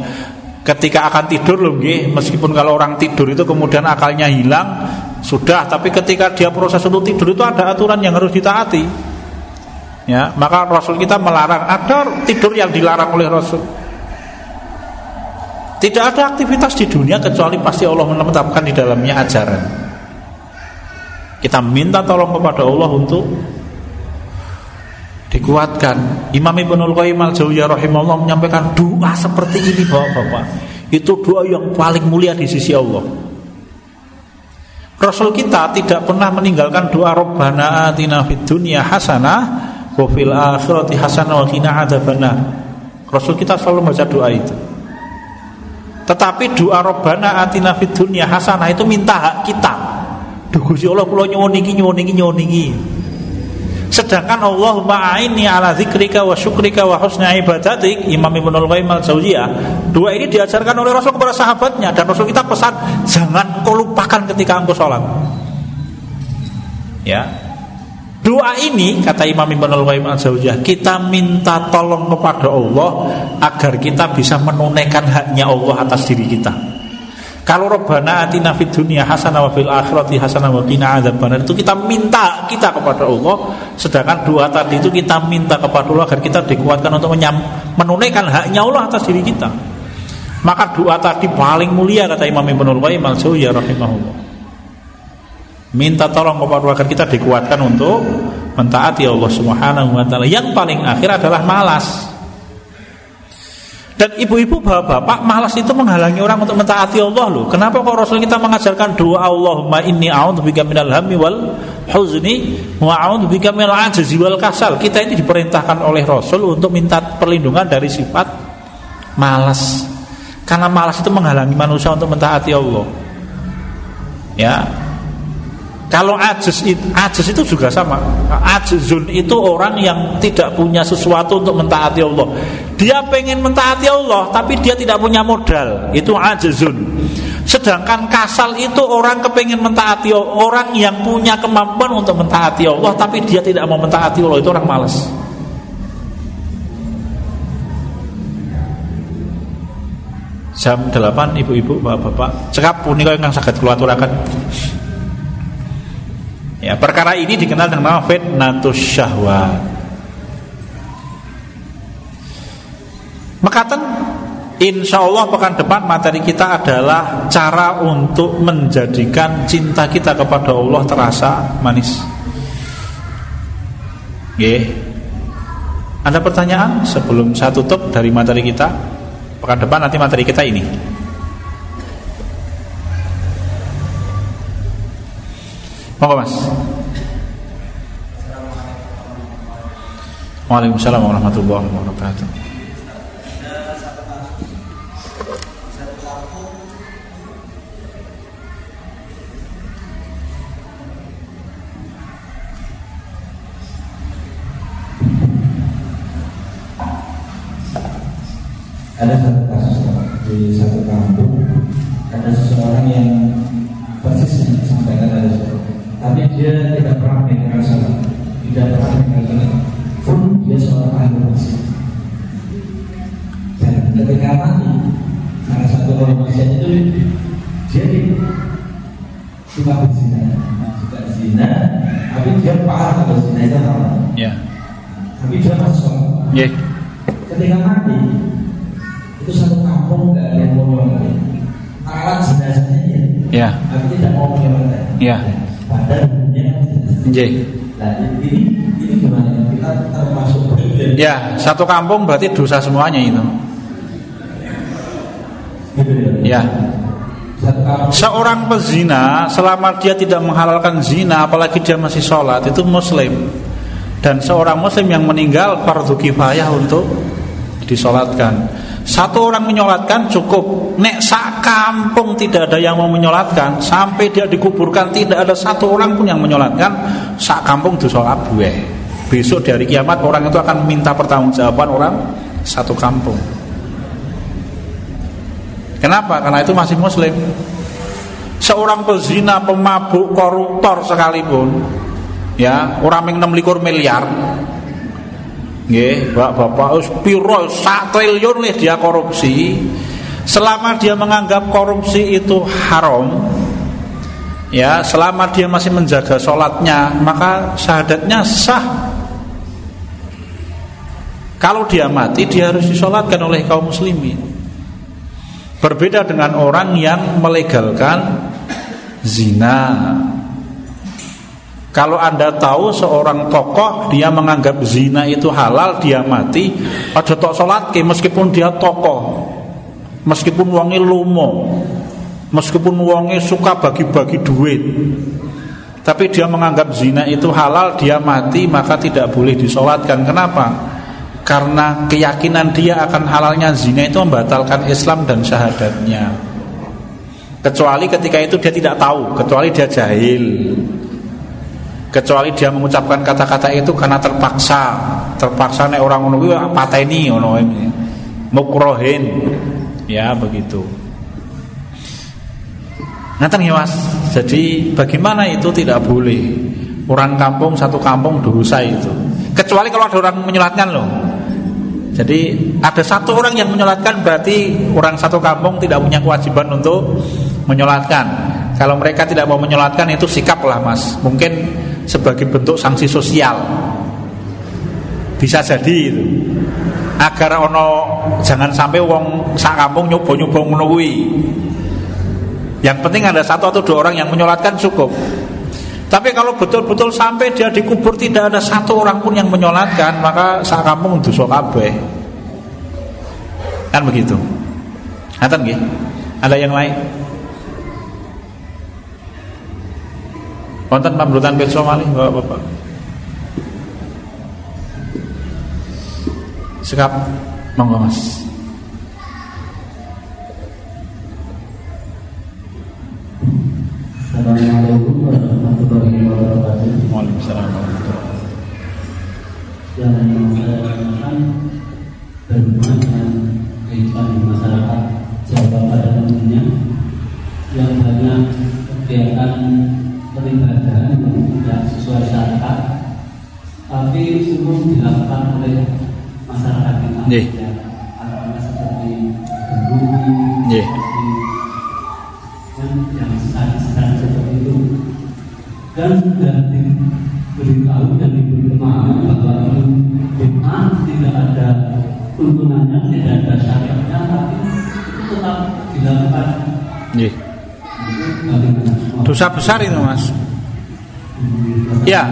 ketika akan tidur loh meskipun kalau orang tidur itu kemudian akalnya hilang sudah tapi ketika dia proses untuk tidur itu ada aturan yang harus ditaati. Ya maka Rasul kita melarang. Ada tidur yang dilarang oleh Rasul. Tidak ada aktivitas di dunia kecuali pasti Allah menetapkan di dalamnya ajaran. Kita minta tolong kepada Allah untuk dikuatkan. Imam Ibnul Qayyim al-Jauziyah rahimahullah menyampaikan doa seperti ini Bapak-bapak. Itu doa yang paling mulia di sisi Allah. Rasul kita tidak pernah meninggalkan doa Rabbana atina fid dunya hasanah wa fil akhirati hasanah wa qina adzabannar. Rasul kita selalu baca doa itu. Tetapi doa Rabbana atina fid dunya hasanah itu minta hak kita. Duh Gusti Allah kula nyuwun iki nyuwun iki nyuwun iki. Sedangkan Allah ma'aini ala zikrika wa syukrika wa husna ibadatik Imam Ibn Al-Qayyim Al-Zawziyah Dua ini diajarkan oleh Rasul kepada sahabatnya. Dan Rasul kita pesan Jangan kau lupakan ketika engkau sholat. Ya. Doa ini kata Imam Ibn Al-Qayyim Al-Zawziyah Kita minta tolong kepada Allah Agar kita bisa menunaikan haknya Allah atas diri kita kalau Rabbana atina fid dunya hasanah wa fil akhirati hasanah wa qina adzabannar itu kita minta kita kepada Allah sedangkan doa tadi itu kita minta kepada Allah agar kita dikuatkan untuk menunaikan haknya Allah atas diri kita. Maka doa tadi paling mulia kata Imam Ibnu Qayyim al-Jauziyah rahimahullah. Minta tolong kepada Allah agar kita dikuatkan untuk mentaati Allah Subhanahu wa taala. Yang paling akhir adalah malas. Dan ibu-ibu bapak-bapak malas itu menghalangi orang untuk mentaati Allah loh. Kenapa kok Rasul kita mengajarkan doa Allahumma inni a'udzubika minal hammi wal huzni wa a'udzubika minal ajzi wal kasal. Kita ini diperintahkan oleh Rasul untuk minta perlindungan dari sifat malas. Karena malas itu menghalangi manusia untuk mentaati Allah. Ya, kalau ajis, ajis itu juga sama. Ajizun itu orang yang tidak punya sesuatu untuk mentaati Allah. Dia pengen mentaati Allah, tapi dia tidak punya modal. Itu ajizun. Sedangkan kasal itu orang kepengen mentaati orang yang punya kemampuan untuk mentaati Allah, tapi dia tidak mau mentaati Allah. Itu orang malas. Jam 8 ibu-ibu, bapak-bapak Cekap punika yang sakit keluar turakan Ya, perkara ini dikenal dengan nama fitnatus syahwat. Mekaten Insya Allah pekan depan materi kita adalah cara untuk menjadikan cinta kita kepada Allah terasa manis. Oke. Ada pertanyaan sebelum saya tutup dari materi kita? Pekan depan nanti materi kita ini. Monggo Mas. Waalaikumsalam warahmatullahi wabarakatuh. Zina tapi dia paham kalau zina itu haram Ya. tapi dia masuk Nggih. ketika mati itu satu kampung nggak ada yang mau nyolong alat jenazahnya dia Ya. tapi tidak mau nyolong Ya. padahal dunia Nggih. nah ini ini gimana kita termasuk Ya, satu kampung berarti dosa semuanya itu. gitu ya Ya. Seorang pezina selama dia tidak menghalalkan zina apalagi dia masih sholat itu muslim. Dan seorang muslim yang meninggal fardu kifayah untuk disolatkan. Satu orang menyolatkan cukup. Nek sak kampung tidak ada yang mau menyolatkan sampai dia dikuburkan tidak ada satu orang pun yang menyolatkan sak kampung disolat bueh besok dari kiamat orang itu akan minta pertanggungjawaban orang satu kampung Kenapa? Karena itu masih muslim. Seorang pezina, pemabuk, koruptor sekalipun, ya, orang yang 6 miliar, nggih, bapak-bapak, piro sak triliun nih dia korupsi. Selama dia menganggap korupsi itu haram, ya, selama dia masih menjaga sholatnya, maka syahadatnya sah. Kalau dia mati, dia harus disolatkan oleh kaum muslimin. Berbeda dengan orang yang melegalkan zina. Kalau Anda tahu seorang tokoh dia menganggap zina itu halal, dia mati, aja tok salat meskipun dia tokoh. Meskipun wonge lumo. Meskipun wonge suka bagi-bagi duit. Tapi dia menganggap zina itu halal, dia mati maka tidak boleh disolatkan. Kenapa? Karena keyakinan dia akan halalnya zina itu membatalkan Islam dan syahadatnya. Kecuali ketika itu dia tidak tahu kecuali dia jahil. Kecuali dia mengucapkan kata-kata itu karena terpaksa. Terpaksa nek orang ngono kuwi pateni ngono mukrohin. Ya begitu. Ngaten ya Mas. Jadi bagaimana itu tidak boleh? Orang kampung satu kampung dosa itu. Kecuali kalau ada orang menyolatkan loh. Jadi ada satu orang yang menyolatkan berarti orang satu kampung tidak punya kewajiban untuk menyolatkan. Kalau mereka tidak mau menyolatkan itu sikap lah mas. Mungkin sebagai bentuk sanksi sosial. Bisa jadi itu. Agar ono jangan sampai wong sak kampung nyoba nyoba ngono Yang penting ada satu atau dua orang yang menyolatkan cukup. Tapi kalau betul-betul sampai dia dikubur tidak ada satu orang pun yang menyolatkan, maka sak kampung dosa kabeh. Kan begitu. Ngaten nggih? Ada yang lain? Wonten pambrutan pirsa malih Bapak-bapak. Sekap monggo Mas. Assalamualaikum Yang mau saya tanyakan berhubungan dengan kehidupan di masyarakat Jawa pada umumnya yang banyak kegiatan peribadahan yang tidak sesuai syariat tapi umum dilakukan oleh masyarakat kita Nggih. Tuntunannya tidak ada syariatnya tapi itu tetap dilakukan bagaimana Dosa besar itu Mas. Ya.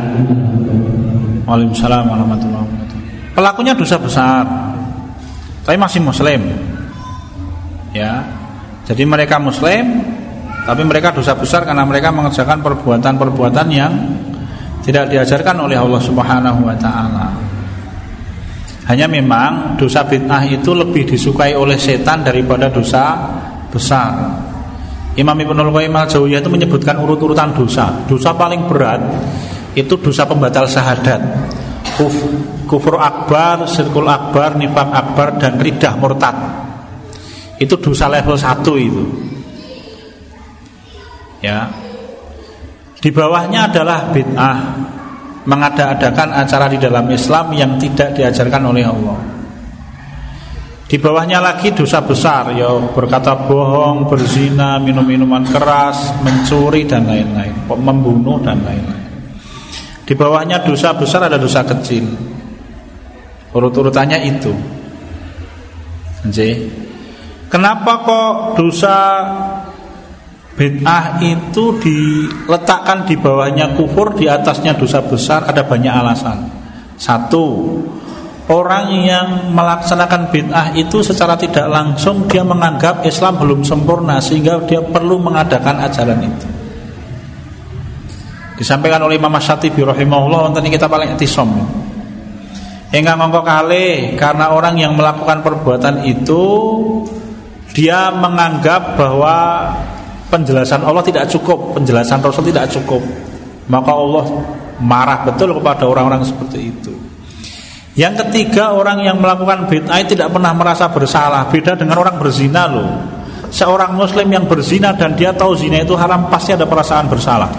Waalaikumsalam warahmatullahi wabarakatuh. Pelakunya dosa besar, tapi masih Muslim. Ya, jadi mereka Muslim, tapi mereka dosa besar karena mereka mengerjakan perbuatan-perbuatan yang tidak diajarkan oleh Allah Subhanahu Wa Taala. Hanya memang dosa bid'ah itu lebih disukai oleh setan daripada dosa besar. Imam Ibnul Qayyim al-Jauziyah itu menyebutkan urut-urutan dosa. Dosa paling berat itu dosa pembatal syahadat. Kuf, kufur akbar, sirkul akbar, nifak akbar dan ridah murtad. Itu dosa level 1 itu. Ya. Di bawahnya adalah bid'ah mengada-adakan acara di dalam Islam yang tidak diajarkan oleh Allah. Di bawahnya lagi dosa besar ya berkata bohong, berzina, minum minuman keras, mencuri dan lain-lain, membunuh dan lain-lain. Di bawahnya dosa besar ada dosa kecil. Urut-urutannya itu. Kenapa kok dosa Bid'ah itu diletakkan di bawahnya kufur, di atasnya dosa besar, ada banyak alasan. Satu, orang yang melaksanakan bid'ah itu secara tidak langsung dia menganggap Islam belum sempurna sehingga dia perlu mengadakan ajaran itu. Disampaikan oleh Imam Syatibi rahimahullah tadi kita paling etisom. Enggak ngongkok kali karena orang yang melakukan perbuatan itu dia menganggap bahwa penjelasan Allah tidak cukup, penjelasan Rasul tidak cukup. Maka Allah marah betul kepada orang-orang seperti itu. Yang ketiga orang yang melakukan bid'ah tidak pernah merasa bersalah. Beda dengan orang berzina loh. Seorang muslim yang berzina dan dia tahu zina itu haram pasti ada perasaan bersalah.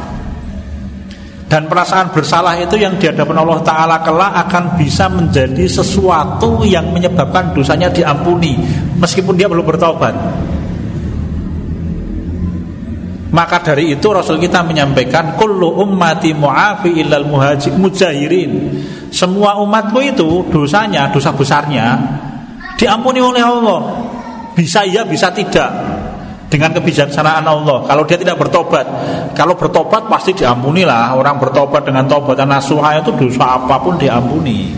Dan perasaan bersalah itu yang dihadapan Allah Ta'ala kelak akan bisa menjadi sesuatu yang menyebabkan dosanya diampuni Meskipun dia belum bertobat maka dari itu Rasul kita menyampaikan kullu ummati muafi illal muhajir mujahirin. Semua umatku itu dosanya, dosa besarnya diampuni oleh Allah. Bisa iya, bisa tidak. Dengan kebijaksanaan Allah. Kalau dia tidak bertobat, kalau bertobat pasti diampuni lah. Orang bertobat dengan tobat dan nasuha itu dosa apa pun diampuni.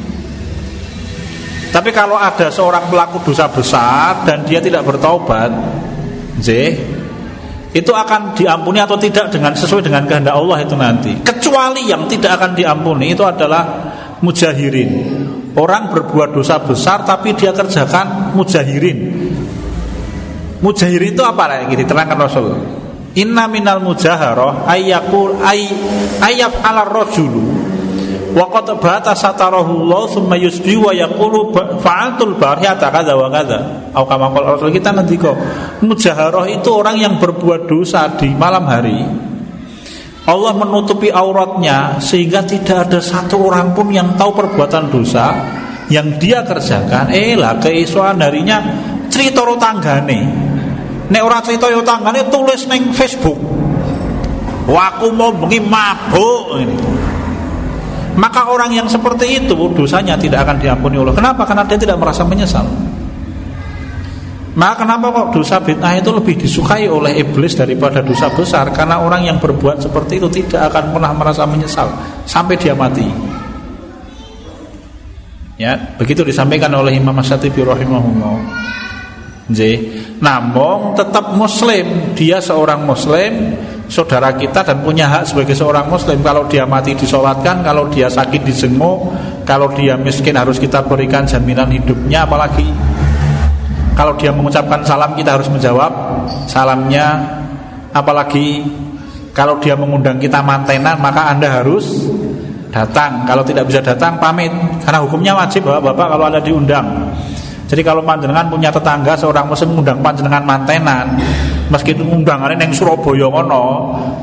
Tapi kalau ada seorang pelaku dosa besar dan dia tidak bertobat, Zeh, itu akan diampuni atau tidak dengan sesuai dengan kehendak Allah itu nanti. Kecuali yang tidak akan diampuni itu adalah mujahirin. Orang berbuat dosa besar tapi dia kerjakan mujahirin. Mujahirin itu apa lagi diterangkan Rasul? Inna minal mujaharah ayyakul ay ala rajulu wa qad bata satarahu Allah summa yusbi wa yaqulu fa'altul bariyata kadza wa kadza au kama qala Rasul kita nanti kok. Mujaharah itu orang yang berbuat dosa di malam hari. Allah menutupi auratnya sehingga tidak ada satu orang pun yang tahu perbuatan dosa yang dia kerjakan. Eh lah keisuan harinya cerita tanggane. Nek ora cerita tanggane tulis neng Facebook. Waku mau bengi mabuk ini maka orang yang seperti itu dosanya tidak akan diampuni Allah. Kenapa? Karena dia tidak merasa menyesal. Maka kenapa kok dosa bid'ah itu lebih disukai oleh iblis daripada dosa besar? Karena orang yang berbuat seperti itu tidak akan pernah merasa menyesal sampai dia mati. Ya, begitu disampaikan oleh Imam Asyatibi rahimahullah. Namun tetap muslim, dia seorang muslim saudara kita dan punya hak sebagai seorang muslim. Kalau dia mati disolatkan kalau dia sakit disenguk kalau dia miskin harus kita berikan jaminan hidupnya apalagi kalau dia mengucapkan salam kita harus menjawab salamnya. Apalagi kalau dia mengundang kita mantenan maka anda harus datang. Kalau tidak bisa datang pamit. Karena hukumnya wajib bapak-bapak kalau ada diundang jadi kalau panjenengan punya tetangga seorang muslim mengundang panjenengan mantenan meskipun undangannya yang Surabaya ngono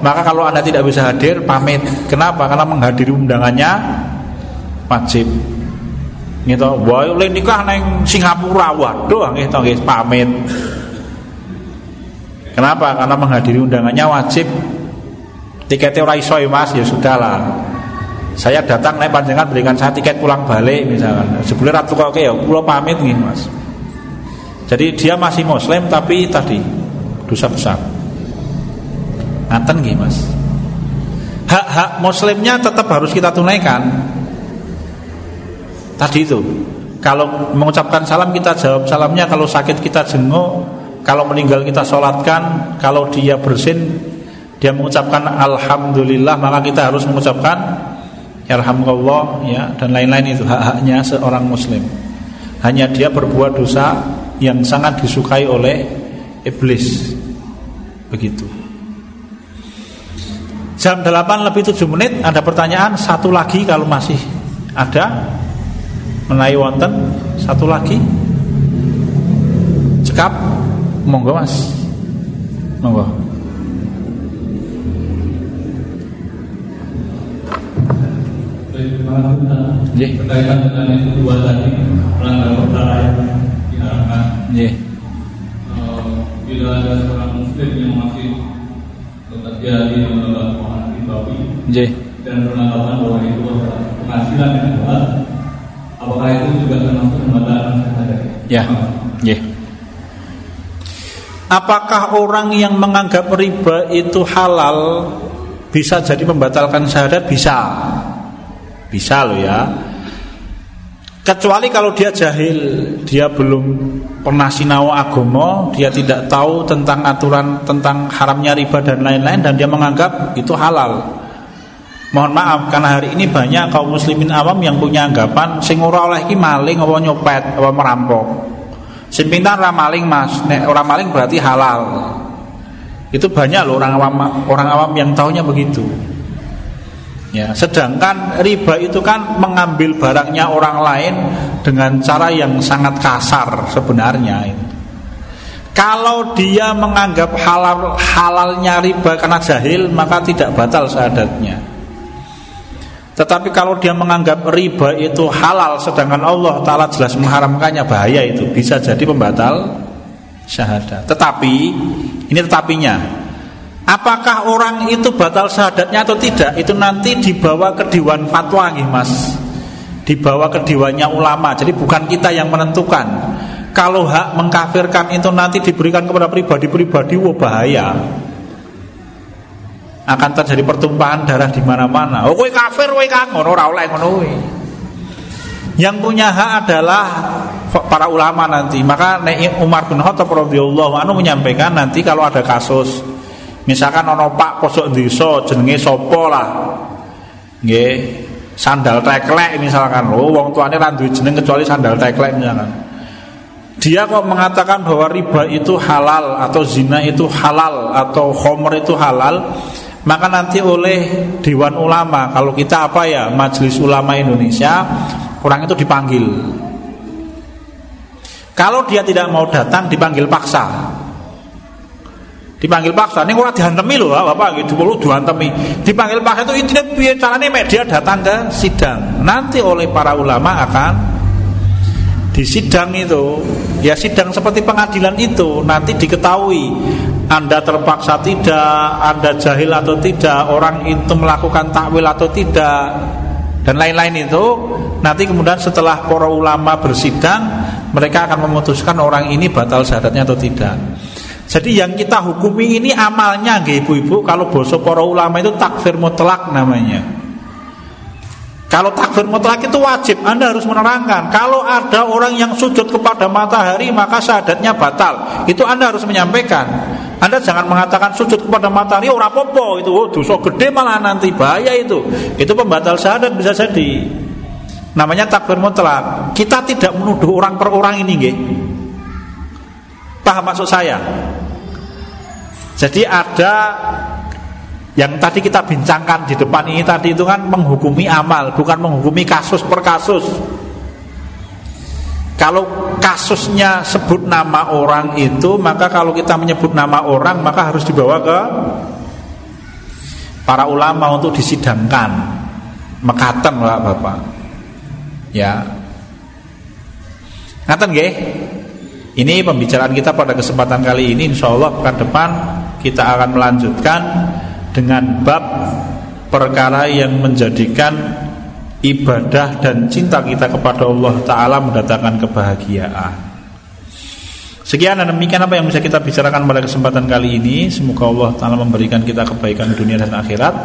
maka kalau anda tidak bisa hadir pamit. Kenapa? Karena menghadiri undangannya wajib. Gitu. Wah oleh nikah neng Singapura. Waduh gitu nggih pamit. Kenapa? Karena menghadiri undangannya wajib. Tiketnya ora iso ya, Mas. Ya sudahlah saya datang naik panjangan berikan saya tiket pulang balik misalkan sebelum ratu kok ya pulau pamit nih mas jadi dia masih muslim tapi tadi dosa besar. Ngaten nggih, Mas. Hak-hak muslimnya tetap harus kita tunaikan. Tadi itu. Kalau mengucapkan salam kita jawab salamnya, kalau sakit kita jenguk, kalau meninggal kita sholatkan, kalau dia bersin dia mengucapkan alhamdulillah maka kita harus mengucapkan alhamdulillah ya dan lain-lain itu hak-haknya seorang muslim. Hanya dia berbuat dosa yang sangat disukai oleh iblis. Begitu. Jam 8 lebih 7 menit ada pertanyaan satu lagi kalau masih ada menai wonten satu lagi cekap Monggo Mas. Monggo. Nggih. Berkaitan dengan yang kedua tadi melanggar perkara yang diharapkan. Nggih. Eh, Bila ada seorang muslim yang masih bekerja di lembaga keuangan ribawi Nggih. dan beranggapan bahwa itu adalah penghasilan yang halal, apakah itu juga termasuk pembatalan syahadat? Ya. Nggih. Apakah orang yang menganggap riba itu halal bisa jadi membatalkan syahadat? Bisa. Bisa loh ya. Kecuali kalau dia jahil, dia belum pernah sinau agomo, dia tidak tahu tentang aturan tentang haramnya riba dan lain-lain dan dia menganggap itu halal. Mohon maaf karena hari ini banyak kaum muslimin awam yang punya anggapan sing ora oleh iki maling apa nyopet apa merampok. Sing pintar ora maling Mas, nek ora maling berarti halal. Itu banyak loh orang awam orang awam yang taunya begitu. Ya, sedangkan riba itu kan mengambil barangnya orang lain dengan cara yang sangat kasar sebenarnya. Kalau dia menganggap halal halalnya riba karena jahil, maka tidak batal syahadatnya. Tetapi kalau dia menganggap riba itu halal sedangkan Allah taala jelas mengharamkannya, bahaya itu bisa jadi pembatal syahadat. Tetapi ini tetapinya Apakah orang itu batal syahadatnya atau tidak? Itu nanti dibawa ke Dewan Fatwa nih mas. Dibawa ke Dewannya ulama. Jadi bukan kita yang menentukan. Kalau hak mengkafirkan itu nanti diberikan kepada pribadi-pribadi Wah bahaya. Akan terjadi pertumpahan darah di mana-mana. Oh, kowe kafir, kowe kangon, ora oleh ngono Yang punya hak adalah para ulama nanti. Maka Umar bin Khattab radhiyallahu anhu menyampaikan nanti kalau ada kasus Misalkan ono Pak posok desa jenenge sapa lah. Nggih, sandal teklek misalkan. Oh, wong tuane ra jeneng kecuali sandal teklek misalkan. Dia kok mengatakan bahwa riba itu halal atau zina itu halal atau khomer itu halal, maka nanti oleh Dewan Ulama, kalau kita apa ya, Majelis Ulama Indonesia, orang itu dipanggil. Kalau dia tidak mau datang dipanggil paksa dipanggil paksa. Ini orang dihantemi loh bapak gitu perlu dihantemi. Dipanggil paksa itu intinya biar caranya media datang ke sidang. Nanti oleh para ulama akan di sidang itu. Ya sidang seperti pengadilan itu. Nanti diketahui anda terpaksa tidak anda jahil atau tidak orang itu melakukan takwil atau tidak dan lain-lain itu. Nanti kemudian setelah para ulama bersidang mereka akan memutuskan orang ini batal syahadatnya atau tidak jadi yang kita hukumi ini amalnya ibu-ibu Kalau boso para ulama itu takfir mutlak namanya Kalau takfir mutlak itu wajib Anda harus menerangkan Kalau ada orang yang sujud kepada matahari Maka syahadatnya batal Itu Anda harus menyampaikan anda jangan mengatakan sujud kepada matahari ora popo itu oh, dosa gede malah nanti bahaya itu. Itu pembatal syahadat bisa jadi. Namanya takfir mutlak. Kita tidak menuduh orang per orang ini, nggih. Paham maksud saya? Jadi ada yang tadi kita bincangkan di depan ini tadi itu kan menghukumi amal, bukan menghukumi kasus per kasus. Kalau kasusnya sebut nama orang itu, maka kalau kita menyebut nama orang, maka harus dibawa ke para ulama untuk disidangkan. Mekaten lah Bapak. Ya. Ngaten nggih? Ini pembicaraan kita pada kesempatan kali ini Insya Allah pekan depan kita akan melanjutkan Dengan bab perkara yang menjadikan ibadah dan cinta kita kepada Allah Ta'ala mendatangkan kebahagiaan. Sekian dan demikian apa yang bisa kita bicarakan pada kesempatan kali ini. Semoga Allah Ta'ala memberikan kita kebaikan dunia dan akhirat.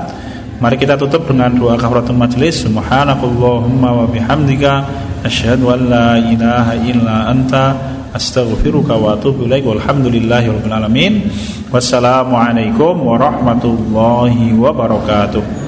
Mari kita tutup dengan doa kafaratul majlis. Subhanakallahumma wa bihamdika. Asyhadu an la ilaha illa anta astaghfiruka wa atubu ilaik. Walhamdulillahi rabbil alamin. Wassalamu alaikum warahmatullahi wabarakatuh